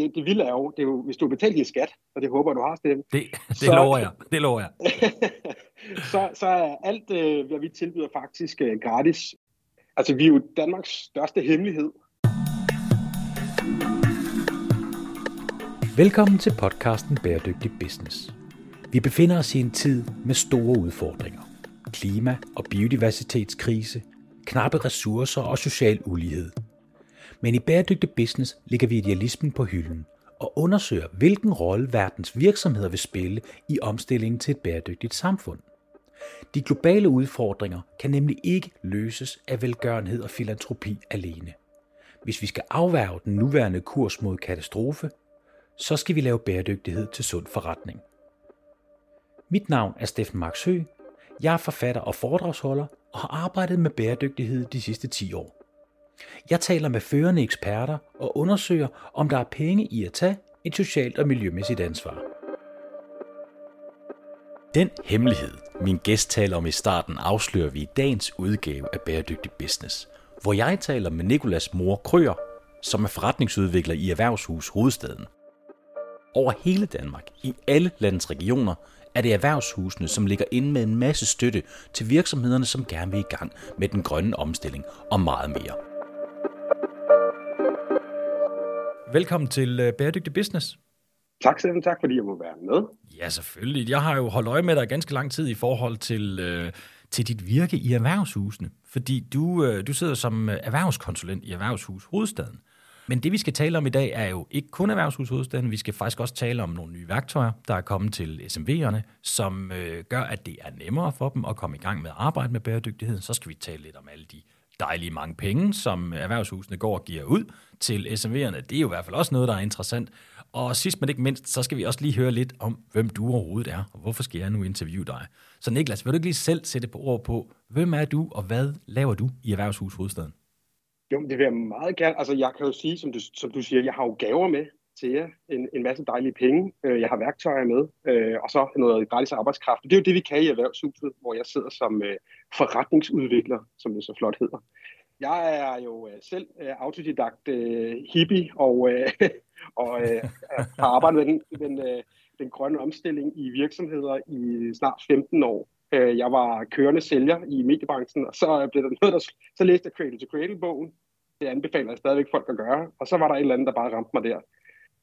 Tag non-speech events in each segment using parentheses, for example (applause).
det, det vilde er jo, det er jo, hvis du har betalt din skat, og det håber du har, Steffen. Det, det så, lover jeg, det lover jeg. (laughs) så, så er alt, øh, hvad vi tilbyder, faktisk øh, gratis. Altså, vi er jo Danmarks største hemmelighed. Velkommen til podcasten Bæredygtig Business. Vi befinder os i en tid med store udfordringer. Klima- og biodiversitetskrise, knappe ressourcer og social ulighed – men i bæredygtig business ligger vi idealismen på hylden og undersøger, hvilken rolle verdens virksomheder vil spille i omstillingen til et bæredygtigt samfund. De globale udfordringer kan nemlig ikke løses af velgørenhed og filantropi alene. Hvis vi skal afværge den nuværende kurs mod katastrofe, så skal vi lave bæredygtighed til sund forretning. Mit navn er Steffen Marksø. Jeg er forfatter og foredragsholder og har arbejdet med bæredygtighed de sidste 10 år. Jeg taler med førende eksperter og undersøger, om der er penge i at tage et socialt og miljømæssigt ansvar. Den hemmelighed, min gæst taler om i starten, afslører vi i dagens udgave af Bæredygtig Business, hvor jeg taler med Nikolas mor Krøger, som er forretningsudvikler i Erhvervshus Hovedstaden. Over hele Danmark, i alle landets regioner, er det erhvervshusene, som ligger inde med en masse støtte til virksomhederne, som gerne vil i gang med den grønne omstilling og meget mere. Velkommen til uh, Bæredygtig Business. Tak, Steffen. Tak, fordi jeg må være med. Ja, selvfølgelig. Jeg har jo holdt øje med dig ganske lang tid i forhold til, uh, til dit virke i erhvervshusene. Fordi du, uh, du sidder som erhvervskonsulent i Erhvervshus Hovedstaden. Men det, vi skal tale om i dag, er jo ikke kun Erhvervshus Hovedstaden. Vi skal faktisk også tale om nogle nye værktøjer, der er kommet til SMV'erne, som uh, gør, at det er nemmere for dem at komme i gang med at arbejde med bæredygtighed. Så skal vi tale lidt om alle de dejlige mange penge, som erhvervshusene går og giver ud til SMV'erne. Det er jo i hvert fald også noget, der er interessant. Og sidst men ikke mindst, så skal vi også lige høre lidt om, hvem du overhovedet er, og hvorfor skal jeg nu interviewe dig. Så Niklas, vil du ikke lige selv sætte på ord på, hvem er du, og hvad laver du i Erhvervshus Hovedstaden? Jo, det vil jeg meget gerne. Altså, jeg kan jo sige, som du, som du siger, jeg har jo gaver med til jer. En, en masse dejlige penge. Øh, jeg har værktøjer med, øh, og så noget gratis arbejdskraft. Det er jo det, vi kan i Erhvervshuset, hvor jeg sidder som øh, forretningsudvikler, som det så flot hedder. Jeg er jo øh, selv øh, autodidakt øh, hippie, og, (laughs) og har arbejdet med den, den, den grønne omstilling i virksomheder i snart 15 år. Jeg var kørende sælger i mediebranchen, og så blev der noget, der, så læste jeg Cradle to Cradle-bogen. Det anbefaler jeg stadigvæk folk at gøre. Og så var der et eller andet, der bare ramte mig der.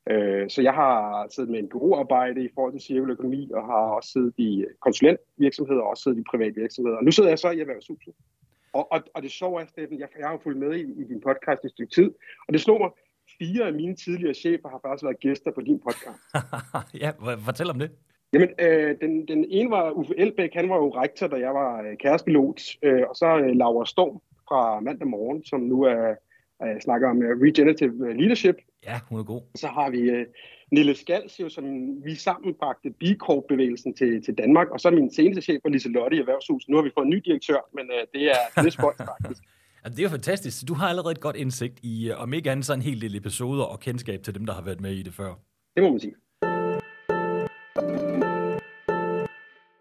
Øh, så jeg har siddet med en bureauarbejde i forhold til cirkulær økonomi, og har også siddet i konsulentvirksomheder, og også siddet i private virksomheder. Og nu sidder jeg så i erhvervshuset. Og, og, og det sjove er, Steffen, jeg, jeg har fulgt med i, i din podcast i et stykke tid, og det slog mig, fire af mine tidligere chefer har faktisk været gæster på din podcast. (laughs) ja, fortæl om det. Jamen, øh, den, den ene var Uffe Elbæk, han var jo rektor, da jeg var øh, kærespilot, øh, og så øh, Laura Storm fra mandag morgen, som nu er øh, snakker om uh, regenerative leadership. Ja, hun er god. Så har vi uh, Nille Skals, jo, som vi sammen bragte B Corp-bevægelsen til, til Danmark, og så min seneste chef for Lise Lotte i Erhvervshus. Nu har vi fået en ny direktør, men uh, det er er spøjt, (laughs) faktisk. Ja, det er jo fantastisk. Du har allerede et godt indsigt i, om ikke andet, så en hel del episoder og kendskab til dem, der har været med i det før. Det må man sige.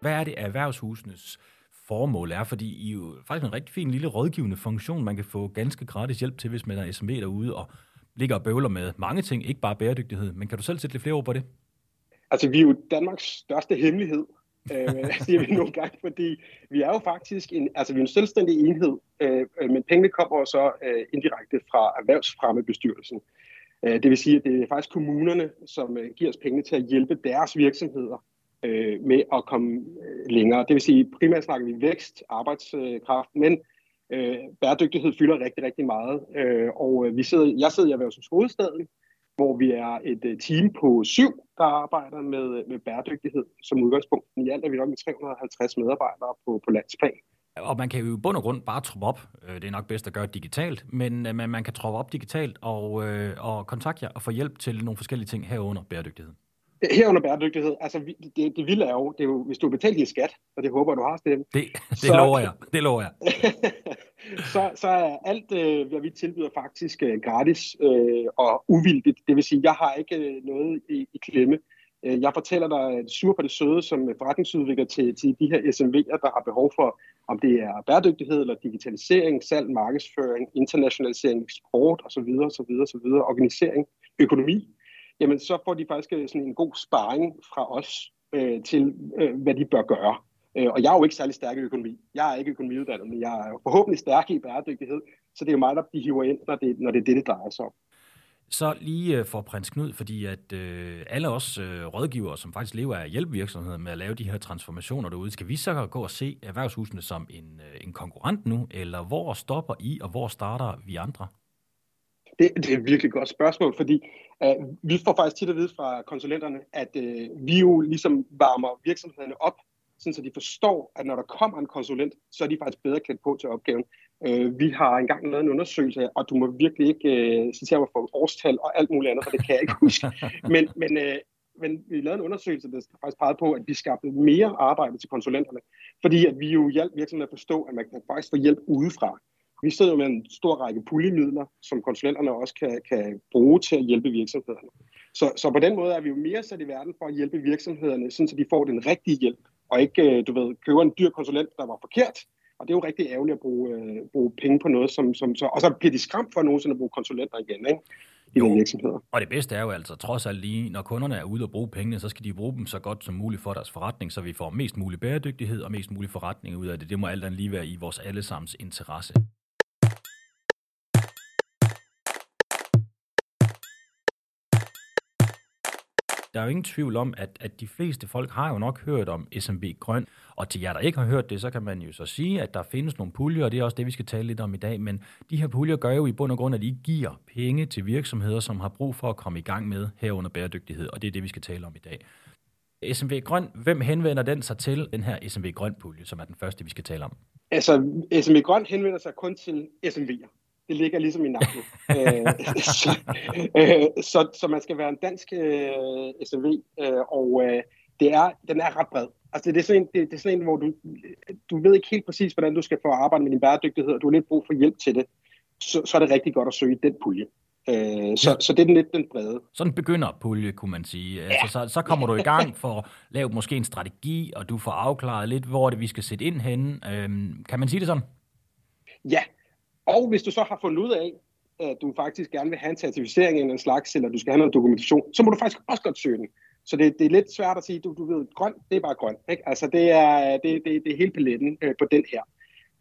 Hvad er det erhvervshusenes formål er, fordi I er jo faktisk en rigtig fin lille rådgivende funktion, man kan få ganske gratis hjælp til, hvis man er SMV derude og ligger og bøvler med mange ting, ikke bare bæredygtighed. Men kan du selv sætte lidt flere ord på det? Altså, vi er jo Danmarks største hemmelighed, øh, (laughs) siger vi nogle gange, fordi vi er jo faktisk en, altså, vi er en selvstændig enhed, øh, men pengene kommer så øh, indirekte fra erhvervsfremmebestyrelsen. Øh, det vil sige, at det er faktisk kommunerne, som øh, giver os penge til at hjælpe deres virksomheder øh, med at komme øh, længere. Det vil sige, primært snakker vi vækst, arbejdskraft, men øh, bæredygtighed fylder rigtig, rigtig meget. Øh, og øh, vi sidder, jeg sidder i Erhvervshus Hovedstaden, hvor vi er et øh, team på syv, der arbejder med, med bæredygtighed som udgangspunkt. I alt er vi nok med 350 medarbejdere på, på landsplan. Og man kan jo i bund og grund bare troppe op. Det er nok bedst at gøre digitalt, men, men man kan troppe op digitalt og, og kontakte jer og få hjælp til nogle forskellige ting herunder bæredygtighed. Herunder bæredygtighed. Altså, det, det vilde er jo, det er jo, hvis du betaler din skat, og det håber du har stemt. Det, (laughs) det så, lover jeg. Det lover jeg. (laughs) så, så er alt, øh, hvad vi tilbyder, faktisk øh, gratis øh, og uvildigt. Det vil sige, jeg har ikke øh, noget i, i klemme. Jeg fortæller dig sur på det søde som forretningsudvikler til, til de her SMV'er, der har behov for, om det er bæredygtighed eller digitalisering, salg, markedsføring, internationalisering, eksport osv., osv., osv., organisering, økonomi jamen så får de faktisk øh, sådan en god sparring fra os øh, til, øh, hvad de bør gøre. Øh, og jeg er jo ikke særlig stærk i økonomi. Jeg er ikke økonomiuddannet, men jeg er forhåbentlig stærk i bæredygtighed, så det er jo mig, der de hiver ind, når det, når det er det, det drejer sig om. Så lige øh, for prins Knud, fordi at øh, alle os øh, rådgivere, som faktisk lever af at hjælpe virksomheder med at lave de her transformationer derude, skal vi så gå og se erhvervshusene som en, øh, en konkurrent nu, eller hvor stopper I, og hvor starter vi andre? Det, det er et virkelig godt spørgsmål, fordi øh, vi får faktisk tit at vide fra konsulenterne, at øh, vi jo ligesom varmer virksomhederne op, sådan så de forstår, at når der kommer en konsulent, så er de faktisk bedre klædt på til opgaven. Øh, vi har engang lavet en undersøgelse, og du må virkelig ikke øh, citere mig for årstal og alt muligt andet, for det kan jeg ikke (laughs) huske. Men, men, øh, men vi lavede en undersøgelse, der faktisk pegede på, at vi skabte mere arbejde til konsulenterne, fordi at vi jo hjalp virksomheden at forstå, at man kan faktisk få hjælp udefra. Vi sidder jo med en stor række puljemidler, som konsulenterne også kan, kan bruge til at hjælpe virksomhederne. Så, så på den måde er vi jo mere sat i verden for at hjælpe virksomhederne, sådan så de får den rigtige hjælp, og ikke, øh, du ved, køber en dyr konsulent, der var forkert. Og det er jo rigtig ærgerligt at bruge, øh, bruge penge på noget, som, som så, og så bliver de skræmt for nogensinde at bruge konsulenter igen, ikke? i jo. virksomheder. Og det bedste er jo altså trods alt lige, når kunderne er ude og bruge pengene, så skal de bruge dem så godt som muligt for deres forretning, så vi får mest mulig bæredygtighed og mest mulig forretning ud af det. Det må alt andet lige være i vores allesammens interesse. Der er jo ingen tvivl om, at, at de fleste folk har jo nok hørt om SMB Grøn, og til jer, der ikke har hørt det, så kan man jo så sige, at der findes nogle puljer, og det er også det, vi skal tale lidt om i dag, men de her puljer gør jo i bund og grund, at de giver penge til virksomheder, som har brug for at komme i gang med herunder bæredygtighed, og det er det, vi skal tale om i dag. SMV Grøn, hvem henvender den sig til, den her SMV Grøn pulje, som er den første, vi skal tale om? Altså, SMV Grøn henvender sig kun til SMV'er. Det ligger ligesom i navnet. (laughs) øh, så, øh, så, så man skal være en dansk øh, SMV, øh, og øh, det er, den er ret bred. Altså det er sådan en, det, det er sådan en hvor du, du ved ikke helt præcis, hvordan du skal få arbejde med din bæredygtighed, og du har lidt brug for hjælp til det. Så, så er det rigtig godt at søge den pulje. Øh, så, så det er den lidt den brede. Sådan begynder pulje, kunne man sige. Ja. Altså, så, så kommer du i gang for at lave måske en strategi, og du får afklaret lidt, hvor det vi skal sætte ind henne. Øhm, kan man sige det sådan? Ja, og hvis du så har fundet ud af, at du faktisk gerne vil have en certificering af en slags, eller du skal have noget dokumentation, så må du faktisk også godt søge den. Så det, det er lidt svært at sige, du, du ved, grøn, det er bare grøn. Ikke? Altså det er, det, det, det er hele paletten øh, på den her.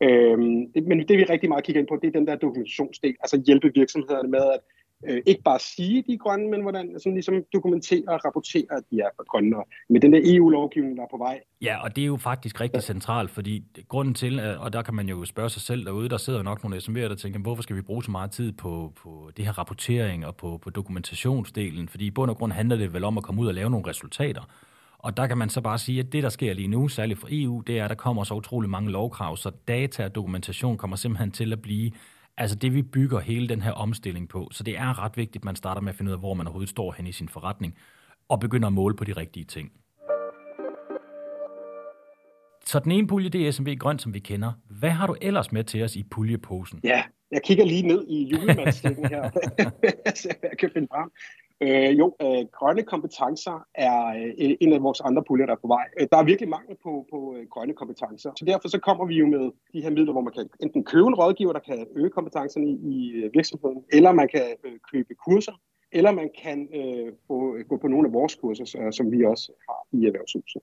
Øhm, det, men det vi rigtig meget kigger ind på, det er den der dokumentationsdel, altså hjælpe virksomhederne med at øh, ikke bare sige, at de er grønne, men hvordan sådan ligesom dokumentere og rapportere, at de er grønne. Med den der EU-lovgivning, der er på vej. Ja, og det er jo faktisk rigtig ja. centralt, fordi grunden til, og der kan man jo spørge sig selv derude, der sidder nok nogle SMV'er, der tænker, hvorfor skal vi bruge så meget tid på, på det her rapportering og på, på dokumentationsdelen? Fordi i bund og grund handler det vel om at komme ud og lave nogle resultater. Og der kan man så bare sige, at det, der sker lige nu, særligt for EU, det er, at der kommer så utrolig mange lovkrav, så data og dokumentation kommer simpelthen til at blive altså det, vi bygger hele den her omstilling på. Så det er ret vigtigt, at man starter med at finde ud af, hvor man overhovedet står hen i sin forretning, og begynder at måle på de rigtige ting. Så den ene pulje, det er SMV Grøn, som vi kender. Hvad har du ellers med til os i puljeposen? Ja, jeg kigger lige ned i julemandstikken her, (laughs) så jeg kan finde frem. Øh, jo, øh, grønne kompetencer er øh, en af vores andre puljer, der er på vej. Øh, der er virkelig mangel på, på øh, grønne kompetencer, så derfor så kommer vi jo med de her midler, hvor man kan enten købe en rådgiver, der kan øge kompetencerne i, i øh, virksomheden, eller man kan øh, købe kurser, eller man kan øh, få, gå på nogle af vores kurser, som vi også har i erhvervshuset.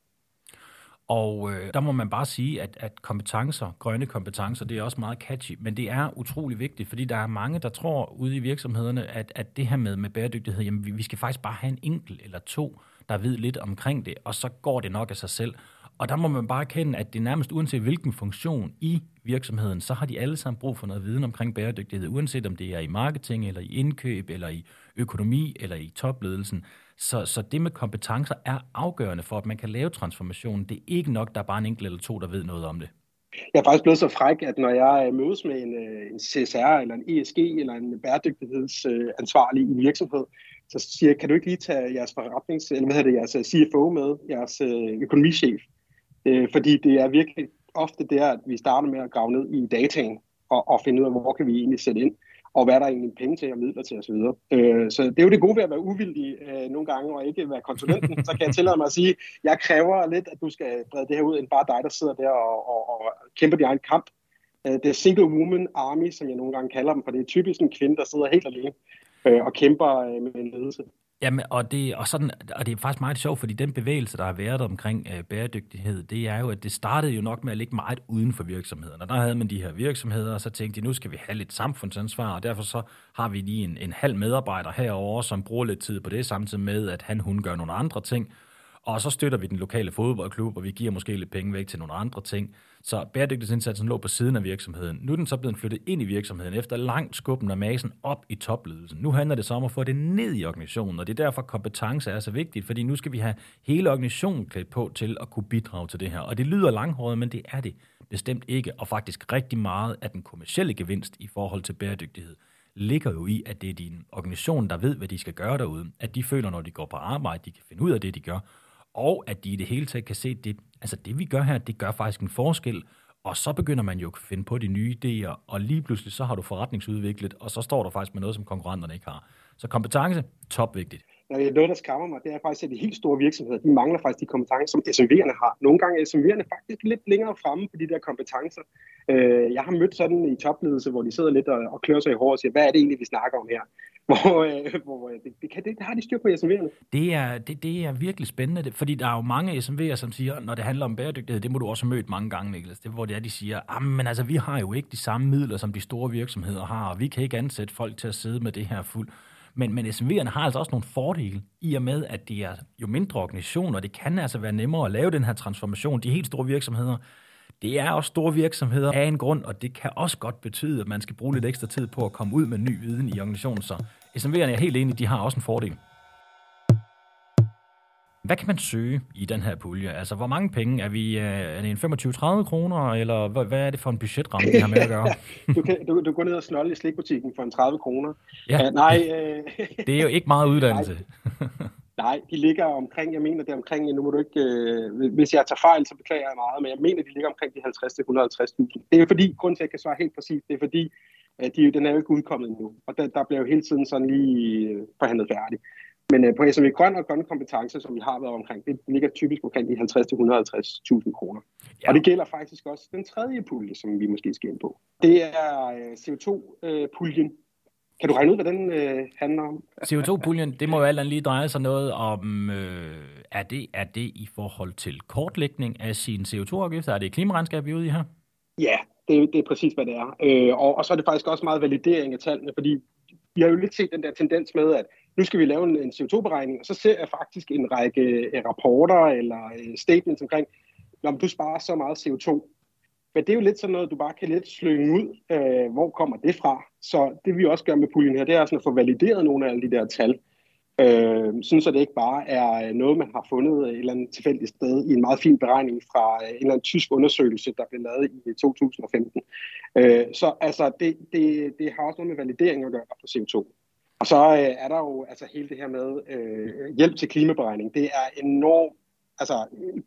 Og øh, der må man bare sige, at, at kompetencer, grønne kompetencer, det er også meget catchy, men det er utrolig vigtigt, fordi der er mange, der tror ude i virksomhederne, at, at det her med, med bæredygtighed, jamen vi, vi skal faktisk bare have en enkelt eller to, der ved lidt omkring det, og så går det nok af sig selv. Og der må man bare erkende, at det nærmest uanset hvilken funktion i virksomheden, så har de alle sammen brug for noget viden omkring bæredygtighed, uanset om det er i marketing, eller i indkøb, eller i økonomi, eller i topledelsen. Så, så det med kompetencer er afgørende for, at man kan lave transformationen. Det er ikke nok, der er bare en enkelt eller to, der ved noget om det. Jeg er faktisk blevet så fræk, at når jeg øh, mødes med en, øh, en CSR, eller en ESG, eller en bæredygtighedsansvarlig øh, i en virksomhed, så siger jeg, kan du ikke lige tage jeres forretnings, eller hvad hedder det, jeres CFO med, jeres økonomichef? Fordi det er virkelig ofte der, at vi starter med at grave ned i dataen, og, og finde ud af, hvor kan vi egentlig sætte ind og hvad der er egentlig penge til og midler til osv. Øh, så det er jo det gode ved at være uvildig øh, nogle gange, og ikke være konsulenten. så kan jeg tillade mig at sige, at jeg kræver lidt, at du skal brede det her ud, end bare dig, der sidder der og, og, og kæmper din egen kamp. Øh, det er single woman army, som jeg nogle gange kalder dem, for det er typisk en kvinde, der sidder helt alene øh, og kæmper øh, med en ledelse. Jamen, og det, og, sådan, og det er faktisk meget sjovt, fordi den bevægelse, der har været omkring øh, bæredygtighed, det er jo, at det startede jo nok med at ligge meget uden for virksomheden. Og Der havde man de her virksomheder, og så tænkte de, nu skal vi have lidt samfundsansvar, og derfor så har vi lige en, en halv medarbejder herover, som bruger lidt tid på det, samtidig med, at han, hun gør nogle andre ting. Og så støtter vi den lokale fodboldklub, og vi giver måske lidt penge væk til nogle andre ting. Så bæredygtighedsindsatsen lå på siden af virksomheden. Nu er den så blevet flyttet ind i virksomheden efter langt skubben af masen op i topledelsen. Nu handler det så om at få det ned i organisationen, og det er derfor kompetence er så vigtigt, fordi nu skal vi have hele organisationen klædt på til at kunne bidrage til det her. Og det lyder langhåret, men det er det bestemt ikke, og faktisk rigtig meget af den kommercielle gevinst i forhold til bæredygtighed ligger jo i, at det er din organisation, der ved, hvad de skal gøre derude. At de føler, når de går på arbejde, de kan finde ud af det, de gør, og at de i det hele taget kan se, at det, altså det vi gør her, det gør faktisk en forskel, og så begynder man jo at finde på de nye idéer, og lige pludselig så har du forretningsudviklet, og så står du faktisk med noget, som konkurrenterne ikke har. Så kompetence, topvigtigt. Noget, der skammer mig, det er faktisk, at de helt store virksomheder, de mangler faktisk de kompetencer, som SMV'erne har. Nogle gange er SMV'erne faktisk lidt længere fremme på de der kompetencer. Øh, jeg har mødt sådan i topledelse, hvor de sidder lidt og, og klør sig i håret og siger, hvad er det egentlig, vi snakker om her? (laughs) Hvor, øh, hvor øh, det, det, kan, det, det har de styr på SMV'erne. Det er, det, det er virkelig spændende, fordi der er jo mange SMV'er, som siger, når det handler om bæredygtighed, det må du også have mødt mange gange, Niklas, det hvor det er, de siger, ah, men altså, vi har jo ikke de samme midler, som de store virksomheder har, og vi kan ikke ansætte folk til at sidde med det her fuld. Men, men SMV'erne har altså også nogle fordele, i og med, at de er jo mindre organisationer, og det kan altså være nemmere at lave den her transformation. De helt store virksomheder, det er også store virksomheder af en grund, og det kan også godt betyde, at man skal bruge lidt ekstra tid på at komme ud med ny viden i organisationen. Så SMV'erne er helt enige, de har også en fordel. Hvad kan man søge i den her pulje? Altså, hvor mange penge? Er, vi, øh, er det en 25-30 kroner, eller hvad, hvad er det for en budgetramme, vi har med at gøre? (laughs) du, kan, du, du går ned og snolde i slikbutikken for en 30 kroner. Ja. Uh, nej. Uh... (laughs) det er jo ikke meget uddannelse. (laughs) Nej, de ligger omkring, jeg mener det er omkring, nu må du ikke, øh, hvis jeg tager fejl, så beklager jeg meget, men jeg mener, de ligger omkring de 50-150.000. Det er fordi, grund til, at jeg kan svare helt præcist, det er fordi, de, den er jo ikke udkommet endnu, og der, der bliver jo hele tiden sådan lige forhandlet færdigt. Men øh, på SMV Grøn og grønne kompetencer, som vi har været omkring, det ligger typisk omkring de 50-150.000 kroner. Ja. Og det gælder faktisk også den tredje pulje, som vi måske skal ind på. Det er øh, CO2-puljen, øh, kan du regne ud, hvad den øh, handler om? CO2-puljen, det må jo alt lige dreje sig noget om, øh, er, det, er det i forhold til kortlægning af sin CO2-afgifter? Er det klimaregnskab, vi er ude i her? Ja, det, det er præcis, hvad det er. Øh, og, og så er det faktisk også meget validering af tallene, fordi vi har jo lidt set den der tendens med, at nu skal vi lave en, en CO2-beregning, og så ser jeg faktisk en række øh, rapporter eller øh, statements omkring, når du sparer så meget CO2, men det er jo lidt sådan noget, du bare kan lidt slynge ud. Øh, hvor kommer det fra? Så det vi også gør med puljen her, det er sådan at få valideret nogle af alle de der tal. Øh, sådan så det ikke bare er øh, noget, man har fundet et eller andet tilfældigt sted i en meget fin beregning fra en eller anden tysk undersøgelse, der blev lavet i 2015. Øh, så altså, det, det, det har også noget med validering at gøre på CO2. Og så øh, er der jo altså hele det her med øh, hjælp til klimaberegning. Det er enormt altså,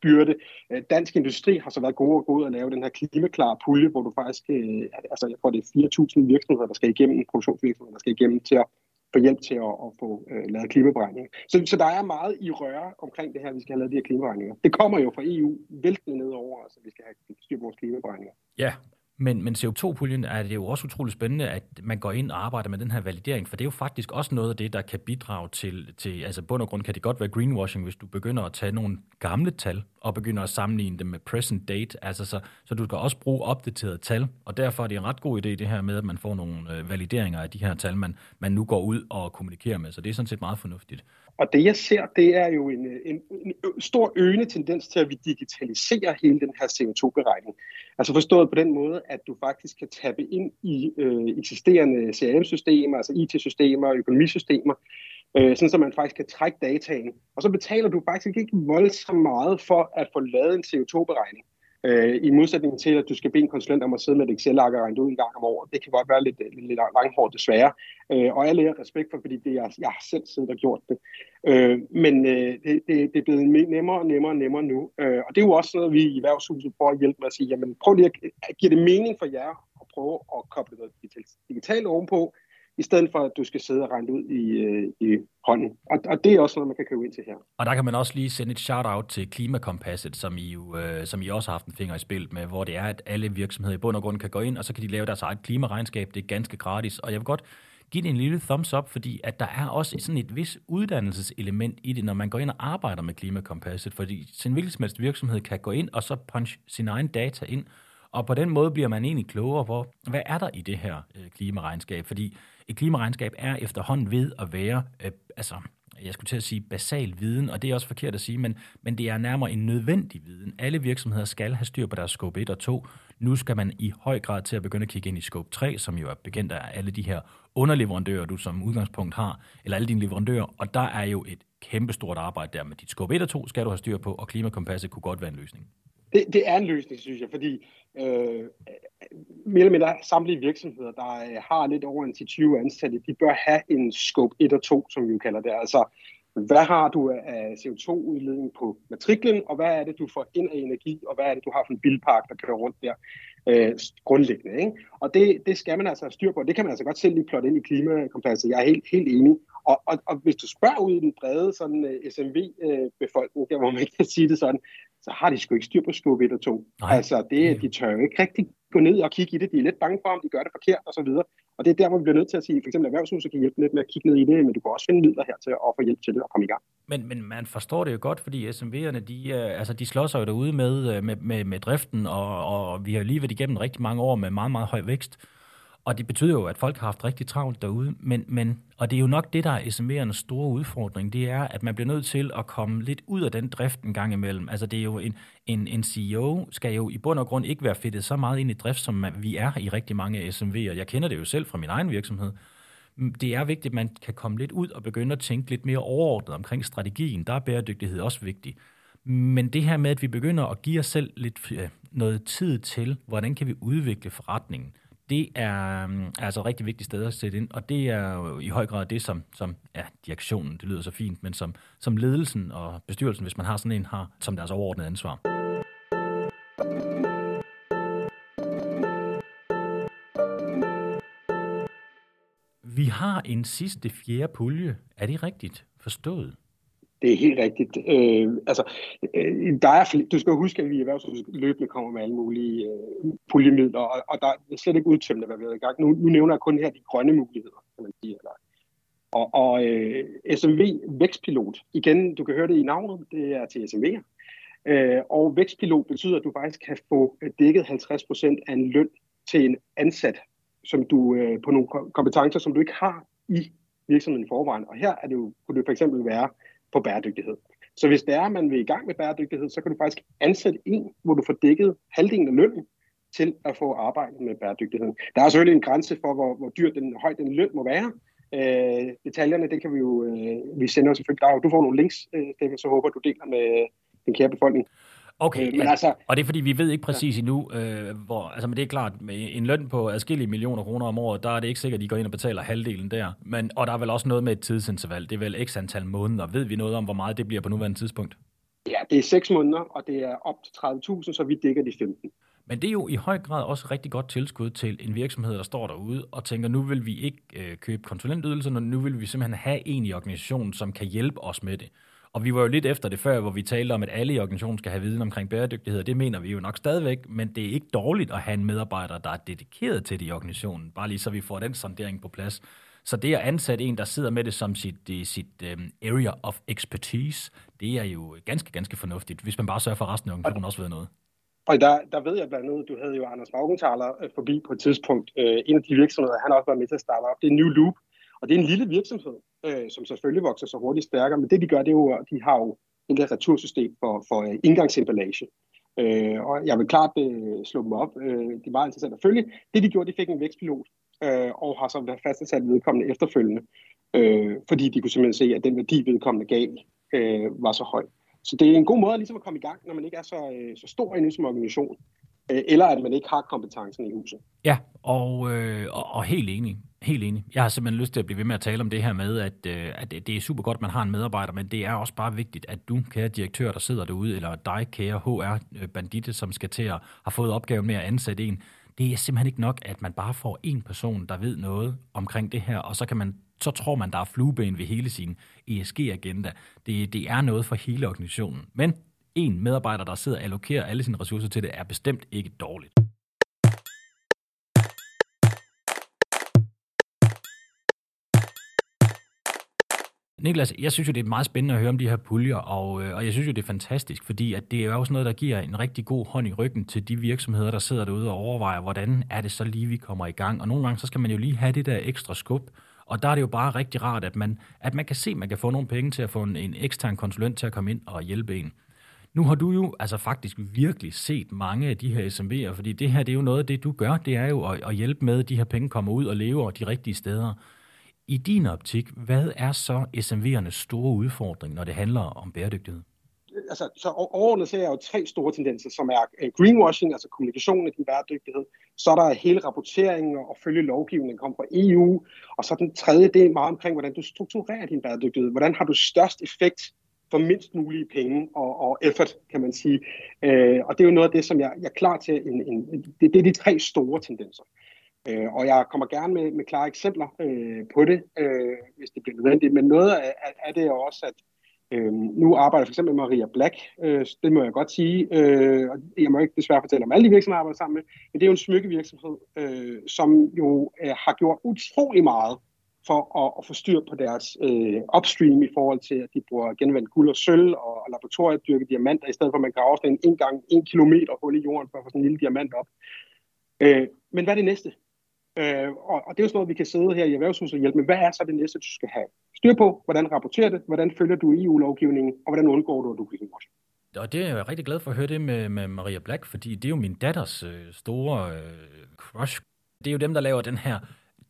byrde. Øh, dansk Industri har så været gode og gå ud og lave den her klimaklar pulje, hvor du faktisk, øh, altså jeg tror det er 4.000 virksomheder, der skal igennem, produktionsvirksomheder, der skal igennem til at få hjælp til at, at få øh, lavet klimaberegninger. Så, så der er meget i røre omkring det her, vi skal have lavet de her klimaberegninger. Det kommer jo fra EU væltende ned over, altså vi skal have styr på vores klimaberegninger. Ja, men, men CO2-puljen er det jo også utrolig spændende, at man går ind og arbejder med den her validering, for det er jo faktisk også noget af det, der kan bidrage til, til altså bund og grund kan det godt være greenwashing, hvis du begynder at tage nogle gamle tal og begynder at sammenligne dem med present date, altså så, så du skal også bruge opdaterede tal, og derfor er det en ret god idé det her med, at man får nogle øh, valideringer af de her tal, man, man nu går ud og kommunikerer med, så det er sådan set meget fornuftigt. Og det jeg ser, det er jo en, en, en stor øgende tendens til, at vi digitaliserer hele den her CO2-beregning. Altså forstået på den måde, at du faktisk kan tappe ind i øh, eksisterende CRM-systemer, altså IT-systemer og økonomisystemer, øh, sådan så man faktisk kan trække dataen. Og så betaler du faktisk ikke voldsomt meget for at få lavet en CO2-beregning. Øh, I modsætning til, at du skal bede en konsulent om at sidde med et Excel-ark og regne ud en gang om året. Det kan godt være lidt, lidt, lidt langhårdt desværre. Øh, og alle er respekt for, fordi det er, jeg har selv siddet og gjort det. Øh, men øh, det, det, det er blevet nemmere og nemmere og nemmere nu. Øh, og det er jo også noget, vi i erhvervshuset prøver at hjælpe med at sige, jamen prøv lige at give det mening for jer at prøve at koble noget digitalt ovenpå, i stedet for at du skal sidde og regne ud i, øh, i hånden. Og, og det er også noget, man kan købe ind til her. Og der kan man også lige sende et shout-out til Klimakompasset, som I, jo, øh, som I også har haft en finger i spil med, hvor det er, at alle virksomheder i bund og grund kan gå ind, og så kan de lave deres eget klimaregnskab. Det er ganske gratis, og jeg vil godt give det en lille thumbs up, fordi at der er også sådan et vis uddannelseselement i det, når man går ind og arbejder med klimakompasset, fordi sin hvilken som helst virksomhed kan gå ind og så punch sin egen data ind, og på den måde bliver man egentlig klogere på, hvad er der i det her øh, klimaregnskab? Fordi et klimaregnskab er efterhånden ved at være, øh, altså jeg skulle til at sige basal viden, og det er også forkert at sige, men, men det er nærmere en nødvendig viden. Alle virksomheder skal have styr på deres scope 1 og 2. Nu skal man i høj grad til at begynde at kigge ind i scope 3, som jo er begyndt af alle de her underleverandører, du som udgangspunkt har, eller alle dine leverandører, og der er jo et kæmpestort arbejde der med dit scope 1 og 2 skal du have styr på, og klimakompasset kunne godt være en løsning. Det, det er en løsning, synes jeg, fordi øh, mere eller mindre samtlige virksomheder, der øh, har lidt over en 20 ansatte, de bør have en scope 1 og 2, som vi jo kalder det. Altså, hvad har du af CO2-udledning på matriklen, og hvad er det, du får ind af energi, og hvad er det, du har for en bilpark, der kører rundt der øh, grundlæggende. Ikke? Og det, det skal man altså have styr på. Det kan man altså godt selv lige plotte ind i klimakompasset. Jeg er helt, helt enig. Og, og, og hvis du spørger ud i den brede sådan, øh, uh, SMV-befolkning, øh, der hvor man (laughs) ikke kan sige det sådan, så har de sgu ikke styr på skub 1 og 2. Nej. Altså, det, de tør jo ikke rigtig gå ned og kigge i det. De er lidt bange for, om de gør det forkert og så videre. Og det er der, hvor vi bliver nødt til at sige, for eksempel erhvervshuset kan hjælpe lidt med at kigge ned i det, men du kan også finde midler her til at få hjælp til det og komme i gang. Men, men man forstår det jo godt, fordi SMV'erne, de, altså, de slår sig jo derude med, med, med, med driften, og, og vi har lige været igennem rigtig mange år med meget, meget høj vækst. Og det betyder jo, at folk har haft rigtig travlt derude, men, men, og det er jo nok det, der er SMV'ernes store udfordring, det er, at man bliver nødt til at komme lidt ud af den drift en gang imellem. Altså det er jo en, en, en CEO skal jo i bund og grund ikke være fedtet så meget ind i drift, som man, vi er i rigtig mange SMV'er. Jeg kender det jo selv fra min egen virksomhed. Det er vigtigt, at man kan komme lidt ud og begynde at tænke lidt mere overordnet omkring strategien. Der er bæredygtighed også vigtigt. Men det her med, at vi begynder at give os selv lidt øh, noget tid til, hvordan kan vi udvikle forretningen, det er mm, altså et rigtig vigtigt sted at sætte ind, og det er jo i høj grad det, som, som ja, direktionen, det lyder så fint, men som, som ledelsen og bestyrelsen, hvis man har sådan en, har som deres overordnede ansvar. Vi har en sidste fjerde pulje. Er det rigtigt forstået? Det er helt rigtigt. Øh, altså, øh, der er, du skal huske, at vi i erhvervshuset løbende kommer med alle mulige øh, puljemidler, og, og der er slet ikke udtømmende, hvad vi har i gang. Nu, nu nævner jeg kun her de grønne muligheder, kan man sige. Eller, og, og øh, SMV Vækstpilot, igen, du kan høre det i navnet, det er til SMV'er. Øh, og Vækstpilot betyder, at du faktisk kan få dækket 50% af en løn til en ansat, som du øh, på nogle kompetencer, som du ikke har i virksomheden i forvejen. Og her er det jo, kunne det for eksempel være på bæredygtighed. Så hvis det er, at man vil i gang med bæredygtighed, så kan du faktisk ansætte en, hvor du får dækket halvdelen af lønnen til at få arbejdet med bæredygtigheden. Der er selvfølgelig en grænse for, hvor, hvor dyr den høj den løn må være. Øh, detaljerne, det kan vi jo, øh, vi sender selvfølgelig dig. Du får nogle links, øh, så håber du deler med øh, den kære befolkning. Okay, øh, men altså, og det er fordi, vi ved ikke præcis ja. endnu, øh, hvor, altså, men det er klart, med en løn på adskillige millioner kroner om året, der er det ikke sikkert, at de går ind og betaler halvdelen der. Men, og der er vel også noget med et tidsinterval. Det er vel x antal måneder. Ved vi noget om, hvor meget det bliver på nuværende tidspunkt? Ja, det er 6 måneder, og det er op til 30.000, så vi dækker de 15. Men det er jo i høj grad også rigtig godt tilskud til en virksomhed, der står derude og tænker, nu vil vi ikke øh, købe konsulentydelser, nu vil vi simpelthen have en i organisationen, som kan hjælpe os med det. Og vi var jo lidt efter det før, hvor vi talte om, at alle i organisationen skal have viden omkring bæredygtighed, det mener vi jo nok stadigvæk, men det er ikke dårligt at have en medarbejder, der er dedikeret til det i organisationen, bare lige så vi får den sondering på plads. Så det at ansætte en, der sidder med det som sit, sit um, area of expertise, det er jo ganske, ganske fornuftigt, hvis man bare sørger for, at resten af organisationen også ved noget. Og der, der ved jeg blandt andet, du havde jo Anders Vaugenthaler øh, forbi på et tidspunkt. Øh, en af de virksomheder, han har også været med til at starte op, det er New Loop. Og det er en lille virksomhed, øh, som selvfølgelig vokser så hurtigt stærkere, men det de gør, det er jo, at de har jo en der retursystem for, for øh, uh, indgangsemballage. Øh, og jeg vil klart øh, slå dem op. Øh, de er meget at følge. Det de gjorde, de fik en vækstpilot, øh, og har så været fastsat vedkommende efterfølgende, øh, fordi de kunne simpelthen se, at den værdi vedkommende gav øh, var så høj. Så det er en god måde ligesom at komme i gang, når man ikke er så, øh, så stor endnu som organisation, øh, eller at man ikke har kompetencen i huset. Ja, og, øh, og, og helt enig. Helt enig. Jeg har simpelthen lyst til at blive ved med at tale om det her med, at, øh, at det er super godt, at man har en medarbejder, men det er også bare vigtigt, at du, kære direktør, der sidder derude, eller dig, kære HR-banditte, øh, som skal til at have fået opgaven med at ansætte en, det er simpelthen ikke nok, at man bare får en person, der ved noget omkring det her, og så kan man så tror man, der er flueben ved hele sin ESG-agenda. Det, det er noget for hele organisationen. Men en medarbejder, der sidder og allokerer alle sine ressourcer til det, er bestemt ikke dårligt. Niklas, jeg synes jo, det er meget spændende at høre om de her puljer, og, øh, og jeg synes jo, det er fantastisk, fordi at det er også noget, der giver en rigtig god hånd i ryggen til de virksomheder, der sidder derude og overvejer, hvordan er det så lige, vi kommer i gang. Og nogle gange, så skal man jo lige have det der ekstra skub, og der er det jo bare rigtig rart, at man, at man kan se, at man kan få nogle penge til at få en, en ekstern konsulent til at komme ind og hjælpe en. Nu har du jo altså faktisk virkelig set mange af de her SMV'er, fordi det her det er jo noget af det, du gør, det er jo at, at hjælpe med, at de her penge kommer ud og lever de rigtige steder. I din optik, hvad er så SMV'ernes store udfordring, når det handler om bæredygtighed? Altså, så overordnet ser jeg jo tre store tendenser, som er øh, greenwashing, altså kommunikationen af din bæredygtighed. Så er der hele rapporteringen og følge lovgivningen kommer fra EU. Og så den tredje, det er meget omkring, hvordan du strukturerer din bæredygtighed. Hvordan har du størst effekt for mindst mulige penge og, og effort, kan man sige. Øh, og det er jo noget af det, som jeg, jeg er klar til. En, en, det, det er de tre store tendenser. Øh, og jeg kommer gerne med, med klare eksempler øh, på det, øh, hvis det bliver nødvendigt. Men noget af, af det er også, at øh, nu arbejder for eksempel Maria Black, øh, det må jeg godt sige. Øh, og jeg må ikke desværre fortælle om alle de virksomheder, jeg arbejder sammen med, men det er jo en smykkevirksomhed, øh, som jo øh, har gjort utrolig meget for at, at få styr på deres øh, upstream i forhold til, at de bruger genvendt guld og sølv og, og laboratoriedyrke diamanter, i stedet for at man graver sådan en, en gang en kilometer hul i jorden for at få sådan en lille diamant op. Øh, men hvad er det næste? Øh, og, og det er jo sådan noget, vi kan sidde her i erhvervshuset og hjælpe med. Hvad er så det næste, du skal have styr på? Hvordan rapporterer det? Hvordan følger du EU-lovgivningen? Og hvordan undgår du, at du kan og det er jeg rigtig glad for at høre det med, med Maria Black, fordi det er jo min datters øh, store øh, crush. Det er jo dem, der laver den her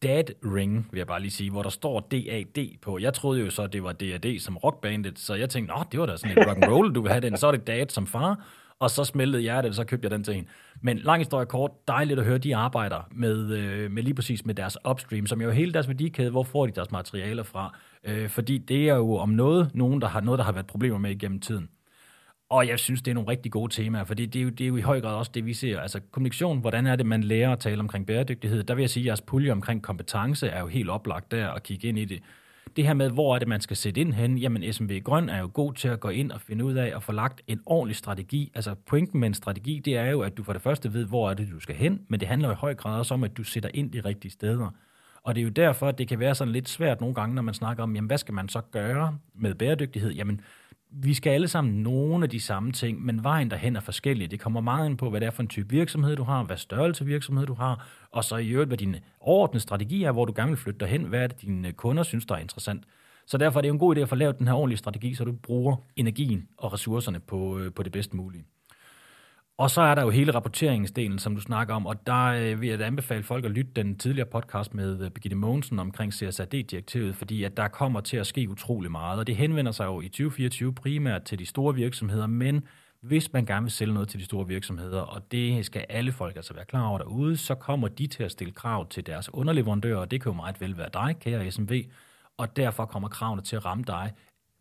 Dad Ring, vil jeg bare lige sige, hvor der står DAD på. Jeg troede jo så, det var DAD som rockbandet, så jeg tænkte, det var da sådan et rock and roll, du vil have den. Så er det Dad som far, og så smeltede hjertet, så købte jeg den til en. Men lang historie kort, dejligt at høre, de arbejder med, øh, med lige præcis med deres upstream, som jo hele deres værdikæde, hvor får de deres materialer fra? Øh, fordi det er jo om noget, nogen, der har, noget, der har været problemer med igennem tiden. Og jeg synes, det er nogle rigtig gode temaer, for det, det, er jo, det er jo i høj grad også det, vi ser. Altså kommunikation, hvordan er det, man lærer at tale omkring bæredygtighed? Der vil jeg sige, at jeres pulje omkring kompetence er jo helt oplagt der at kigge ind i det. Det her med, hvor er det, man skal sætte ind hen? Jamen, SMB Grøn er jo god til at gå ind og finde ud af at få lagt en ordentlig strategi. Altså, pointen med en strategi, det er jo, at du for det første ved, hvor er det, du skal hen, men det handler jo i høj grad også om, at du sætter ind de rigtige steder. Og det er jo derfor, at det kan være sådan lidt svært nogle gange, når man snakker om, jamen, hvad skal man så gøre med bæredygtighed? Jamen, vi skal alle sammen nogle af de samme ting, men vejen derhen er forskellig. Det kommer meget ind på, hvad det er for en type virksomhed, du har, hvad størrelse virksomhed du har, og så i øvrigt, hvad din overordnede strategi er, hvor du gerne vil flytte derhen, hvad er det, dine kunder synes, der er interessant. Så derfor er det jo en god idé at få lavet den her ordentlige strategi, så du bruger energien og ressourcerne på, øh, på det bedst mulige. Og så er der jo hele rapporteringsdelen, som du snakker om, og der øh, vil jeg anbefale folk at lytte den tidligere podcast med øh, Birgitte Mogensen omkring CSRD-direktivet, fordi at der kommer til at ske utrolig meget, og det henvender sig jo i 2024 primært til de store virksomheder, men hvis man gerne vil sælge noget til de store virksomheder, og det skal alle folk altså være klar over derude, så kommer de til at stille krav til deres underleverandører, og det kan jo meget vel være dig, kære SMV, og derfor kommer kravene til at ramme dig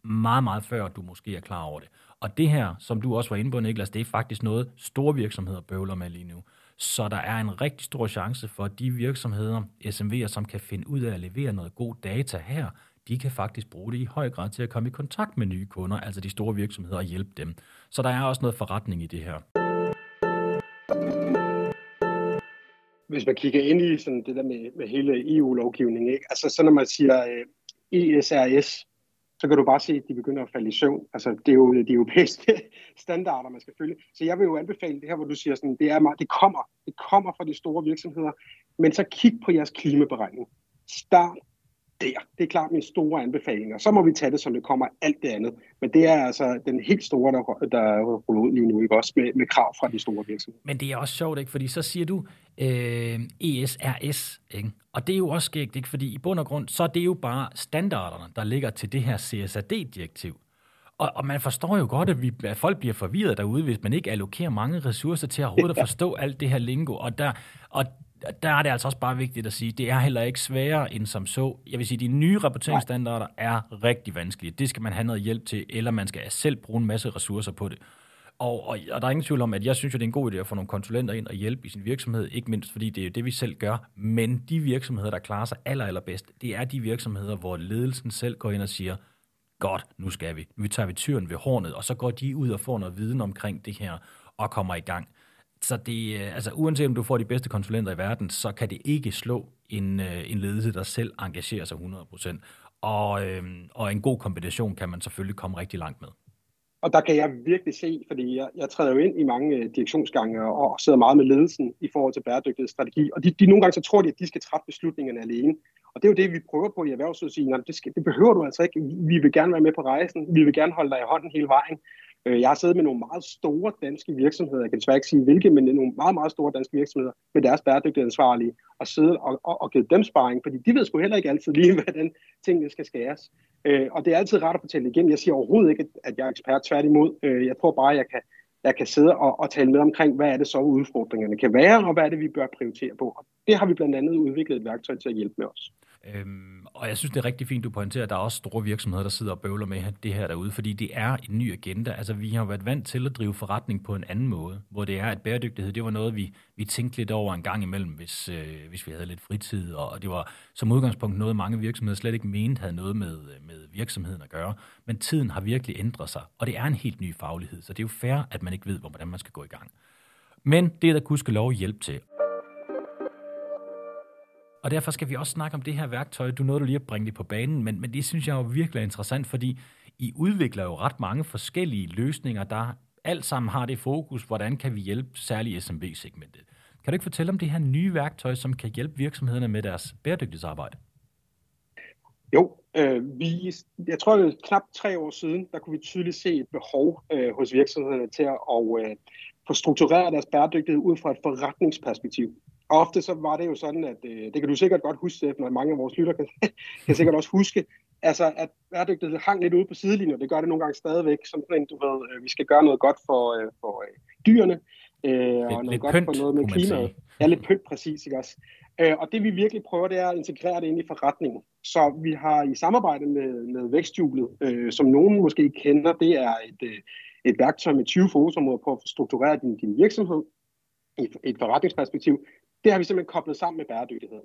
meget, meget før du måske er klar over det. Og det her, som du også var inde på, Niklas, det er faktisk noget, store virksomheder bøvler med lige nu. Så der er en rigtig stor chance for, at de virksomheder, SMV'er, som kan finde ud af at levere noget god data her, de kan faktisk bruge det i høj grad til at komme i kontakt med nye kunder, altså de store virksomheder, og hjælpe dem. Så der er også noget forretning i det her. Hvis man kigger ind i sådan det der med, med hele EU-lovgivningen, ikke? altså så når man siger øh, ESRS, så kan du bare se, at de begynder at falde i søvn. Altså, det er jo de europæiske (laughs) standarder, man skal følge. Så jeg vil jo anbefale det her, hvor du siger sådan, det, er meget, det kommer. Det kommer fra de store virksomheder. Men så kig på jeres klimaberegning. Start der. Det er klart min store anbefalinger. Så må vi tage det, som det kommer alt det andet. Men det er altså den helt store, der, der ruller ud lige nu, ikke? også med, med krav fra de store virksomheder. Men det er også sjovt, ikke? fordi så siger du øh, ESRS, ikke? og det er jo også skægt, ikke? fordi i bund og grund, så er det jo bare standarderne, der ligger til det her CSRD-direktiv. Og, og man forstår jo godt, at, vi, at folk bliver forvirret derude, hvis man ikke allokerer mange ressourcer til at overhovedet at forstå alt det her lingo. Og, der, og der er det altså også bare vigtigt at sige, det er heller ikke sværere end som så. Jeg vil sige, de nye rapporteringsstandarder er rigtig vanskelige. Det skal man have noget hjælp til, eller man skal selv bruge en masse ressourcer på det. Og, og, og der er ingen tvivl om, at jeg synes, at det er en god idé at få nogle konsulenter ind og hjælpe i sin virksomhed, ikke mindst fordi det er det, vi selv gør. Men de virksomheder, der klarer sig aller, allerbedst, det er de virksomheder, hvor ledelsen selv går ind og siger, godt, nu skal vi. Nu tager vi tyren ved hornet, og så går de ud og får noget viden omkring det her, og kommer i gang. Så det, øh, altså, uanset om du får de bedste konsulenter i verden, så kan det ikke slå en, øh, en ledelse, der selv engagerer sig 100%. og, øh, og en god kombination kan man selvfølgelig komme rigtig langt med. Og der kan jeg virkelig se, fordi jeg, jeg træder jo ind i mange øh, direktionsgange og sidder meget med ledelsen i forhold til bæredygtighedsstrategi. Og de, de nogle gange så tror de, at de skal træffe beslutningerne alene. Og det er jo det, vi prøver på i erhvervsudsigningen. Det, skal, det behøver du altså ikke. Vi vil gerne være med på rejsen. Vi vil gerne holde dig i hånden hele vejen. Øh, jeg har siddet med nogle meget store danske virksomheder, jeg kan desværre ikke sige hvilke, men nogle meget, meget store danske virksomheder med deres bæredygtighedsansvarlige, og siddet og, og, og givet dem sparring, fordi de ved sgu heller ikke altid lige, (laughs) hvordan tingene skal skæres. Øh, og det er altid rart at fortælle igen. Jeg siger overhovedet ikke, at jeg er ekspert tværtimod. Øh, jeg tror bare, at jeg kan, jeg kan sidde og, og tale med omkring, hvad er det så udfordringerne kan være, og hvad er det, vi bør prioritere på. Og det har vi blandt andet udviklet et værktøj til at hjælpe med os. Øhm, og jeg synes, det er rigtig fint, du pointerer, at der er også store virksomheder, der sidder og bøvler med det her derude, fordi det er en ny agenda. Altså, vi har været vant til at drive forretning på en anden måde, hvor det er, at bæredygtighed, det var noget, vi, vi tænkte lidt over en gang imellem, hvis, øh, hvis vi havde lidt fritid, og det var som udgangspunkt noget, mange virksomheder slet ikke mente havde noget med, med virksomheden at gøre. Men tiden har virkelig ændret sig, og det er en helt ny faglighed, så det er jo fair, at man ikke ved, hvordan man skal gå i gang. Men det er der kunne lov hjælp til. Og derfor skal vi også snakke om det her værktøj. Du nåede du lige at bringe det på banen, men, men det synes jeg er jo virkelig interessant, fordi I udvikler jo ret mange forskellige løsninger, der alt sammen har det fokus, hvordan kan vi hjælpe særligt SMB-segmentet. Kan du ikke fortælle om det her nye værktøj, som kan hjælpe virksomhederne med deres bæredygtighedsarbejde? Jo, øh, vi, jeg tror, at knap tre år siden, der kunne vi tydeligt se et behov øh, hos virksomhederne til at og, øh, få struktureret deres bæredygtighed ud fra et forretningsperspektiv. Og ofte så var det jo sådan, at øh, det kan du sikkert godt huske, Steffen, og mange af vores lytter kan, (laughs) kan sikkert også huske, altså at bæredygtighed hang lidt ude på sidelinjen, det gør det nogle gange stadigvæk, som sådan, du ved, øh, vi skal gøre noget godt for, øh, for øh, dyrene, øh, lidt, og noget godt pynt, for noget med klimaet. Ja, lidt pynt præcis, ikke også? Øh, og det vi virkelig prøver, det er at integrere det ind i forretningen. Så vi har i samarbejde med, med Væksthjulet, øh, som nogen måske kender, det er et, øh, et værktøj med 20 fokusområder på at strukturere din, din virksomhed i et forretningsperspektiv. Det har vi simpelthen koblet sammen med bæredygtighed.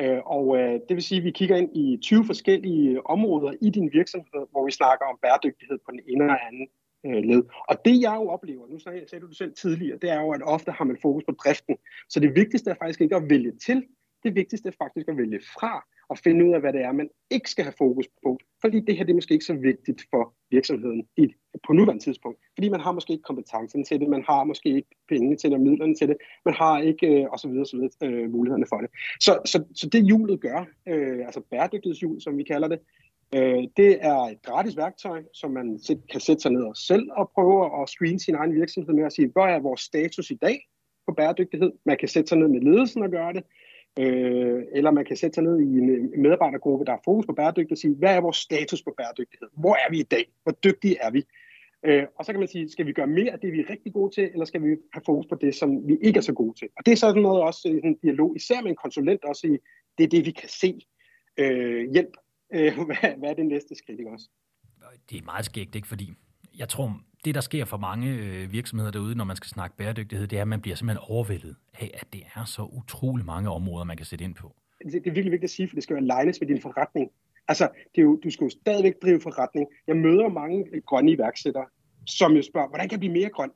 Øh, og øh, det vil sige, at vi kigger ind i 20 forskellige områder i din virksomhed, hvor vi snakker om bæredygtighed på den ene eller anden øh, led. Og det jeg jo oplever, nu sagde, sagde du det selv tidligere, det er jo, at ofte har man fokus på driften. Så det vigtigste er faktisk ikke at vælge til, det vigtigste er faktisk at vælge fra og finde ud af, hvad det er, man ikke skal have fokus på. Fordi det her det er måske ikke så vigtigt for virksomheden i, på nuværende tidspunkt. Fordi man har måske ikke kompetencen til det, man har måske ikke penge til det, midlerne til det, man har ikke øh, og så videre, så videre øh, mulighederne for det. Så, så, så det hjulet gør, øh, altså bæredygtighedshjul, som vi kalder det, øh, det er et gratis værktøj, som man kan sætte sig ned og selv og prøve at screene sin egen virksomhed med at sige, hvor er vores status i dag på bæredygtighed? Man kan sætte sig ned med ledelsen og gøre det. Øh, eller man kan sætte sig ned i en øh, medarbejdergruppe, der har fokus på bæredygtighed, og sige, hvad er vores status på bæredygtighed? Hvor er vi i dag? Hvor dygtige er vi? Øh, og så kan man sige, skal vi gøre mere af det, vi er rigtig gode til, eller skal vi have fokus på det, som vi ikke er så gode til? Og det er sådan noget også øh, i en dialog, især med en konsulent også i, det er det, vi kan se. Øh, hjælp. Øh, (laughs) hvad, hvad er det næste skridt, ikke også? Det er meget skægt, ikke? Fordi jeg tror, det der sker for mange øh, virksomheder derude, når man skal snakke bæredygtighed, det er, at man bliver simpelthen overvældet af, at det er så utrolig mange områder, man kan sætte ind på. Det, det er virkelig vigtigt at sige, for det skal jo alignes med din forretning. Altså, det er jo, du skal jo stadigvæk drive forretning. Jeg møder mange grønne iværksættere, som jo spørger, hvordan kan jeg blive mere grøn?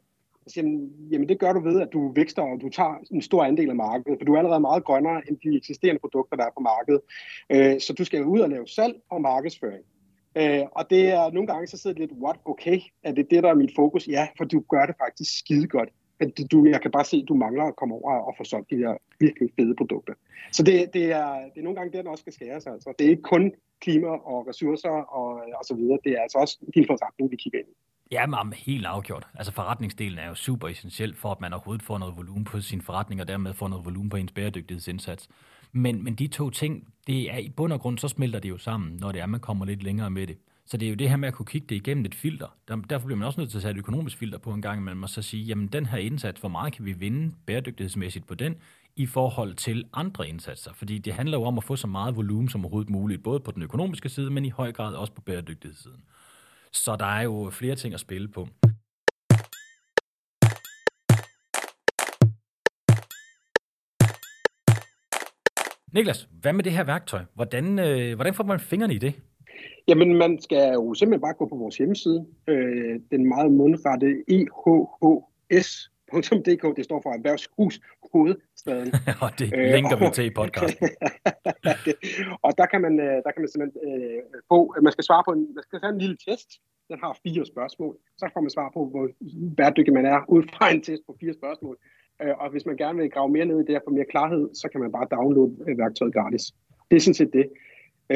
Jeg siger, jamen det gør du ved, at du vækster, og du tager en stor andel af markedet, for du er allerede meget grønnere end de eksisterende produkter, der er på markedet. Øh, så du skal ud og lave salg og markedsføring. Øh, og det er nogle gange, så sidder det lidt, what, okay, er det det, der er mit fokus? Ja, for du gør det faktisk skide godt. Du, jeg kan bare se, at du mangler at komme over og få solgt de her virkelig fede produkter. Så det, det, er, det er nogle gange det, der også skal skæres. Altså. Det er ikke kun klima og ressourcer og, og så videre. Det er altså også din forretning, vi kigger ind i. Ja, men helt afgjort. Altså forretningsdelen er jo super essentiel for, at man overhovedet får noget volumen på sin forretning, og dermed får noget volumen på ens bæredygtighedsindsats. Men, men de to ting, det er i bund og grund, så smelter det jo sammen, når det er, man kommer lidt længere med det. Så det er jo det her med at kunne kigge det igennem et filter. Derfor bliver man også nødt til at sætte et økonomisk filter på en gang imellem, og så sige, jamen den her indsats, hvor meget kan vi vinde bæredygtighedsmæssigt på den, i forhold til andre indsatser. Fordi det handler jo om at få så meget volumen som overhovedet muligt, både på den økonomiske side, men i høj grad også på bæredygtighedssiden. Så der er jo flere ting at spille på. Niklas, hvad med det her værktøj? Hvordan, øh, hvordan får man fingrene i det? Jamen, man skal jo simpelthen bare gå på vores hjemmeside. Øh, den meget mundrette ehhs.dk, det står for Erhvervshus hovedstaden. (laughs) og det linker vi til i podcasten. (laughs) og der kan man, der kan man simpelthen øh, få, man skal svare på en, man skal tage en lille test, den har fire spørgsmål. Så får man svar på, hvor bæredygtig man er, ud fra en test på fire spørgsmål. Og hvis man gerne vil grave mere ned i det og få mere klarhed, så kan man bare downloade værktøjet gratis. Det er sådan set det.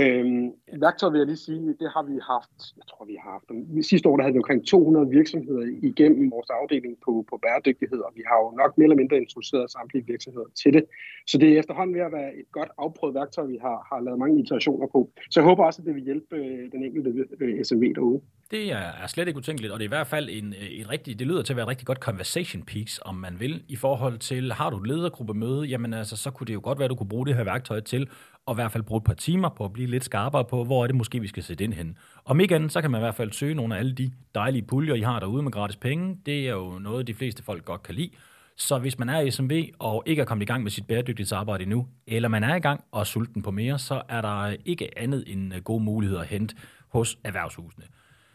Øhm, værktøj vil jeg lige sige, det har vi haft, jeg tror vi har haft, sidste år der havde vi omkring 200 virksomheder igennem vores afdeling på, på bæredygtighed, og vi har jo nok mere eller mindre introduceret samtlige virksomheder til det. Så det er efterhånden ved at være et godt afprøvet værktøj, vi har, har lavet mange iterationer på. Så jeg håber også, at det vil hjælpe øh, den enkelte øh, SMV derude. Det er slet ikke utænkeligt, og det er i hvert fald en, en rigtig, det lyder til at være et rigtig godt conversation piece, om man vil, i forhold til, har du et ledergruppe møde, jamen altså, så kunne det jo godt være, at du kunne bruge det her værktøj til, og i hvert fald bruge et par timer på at blive lidt skarpere på, hvor er det måske, vi skal sætte ind hen. Om ikke andet, så kan man i hvert fald søge nogle af alle de dejlige puljer, I har derude med gratis penge. Det er jo noget, de fleste folk godt kan lide. Så hvis man er i SMV og ikke er kommet i gang med sit bæredygtighedsarbejde endnu, eller man er i gang og er sulten på mere, så er der ikke andet end øh, gode muligheder at hente hos erhvervshusene.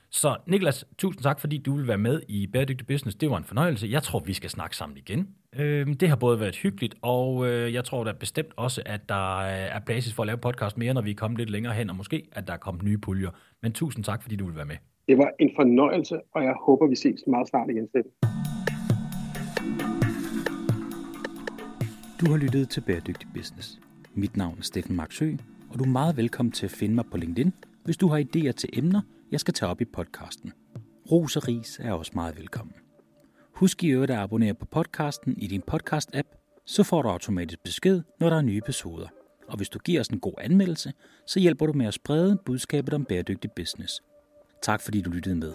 Så Niklas, tusind tak, fordi du vil være med i Bæredygtig Business. Det var en fornøjelse. Jeg tror, vi skal snakke sammen igen. Øh, det har både været hyggeligt, og øh, jeg tror da bestemt også, at der er basis for at lave podcast mere, når vi er kommet lidt længere hen, og måske, at der er kommet nye puljer. Men tusind tak, fordi du vil være med. Det var en fornøjelse, og jeg håber, vi ses meget snart igen. Du har lyttet til Bæredygtig Business. Mit navn er Steffen Marksø, og du er meget velkommen til at finde mig på LinkedIn, hvis du har idéer til emner, jeg skal tage op i podcasten. Ros og ris er også meget velkommen. Husk i øvrigt at abonnere på podcasten i din podcast-app, så får du automatisk besked, når der er nye episoder. Og hvis du giver os en god anmeldelse, så hjælper du med at sprede budskabet om bæredygtig business. Tak fordi du lyttede med.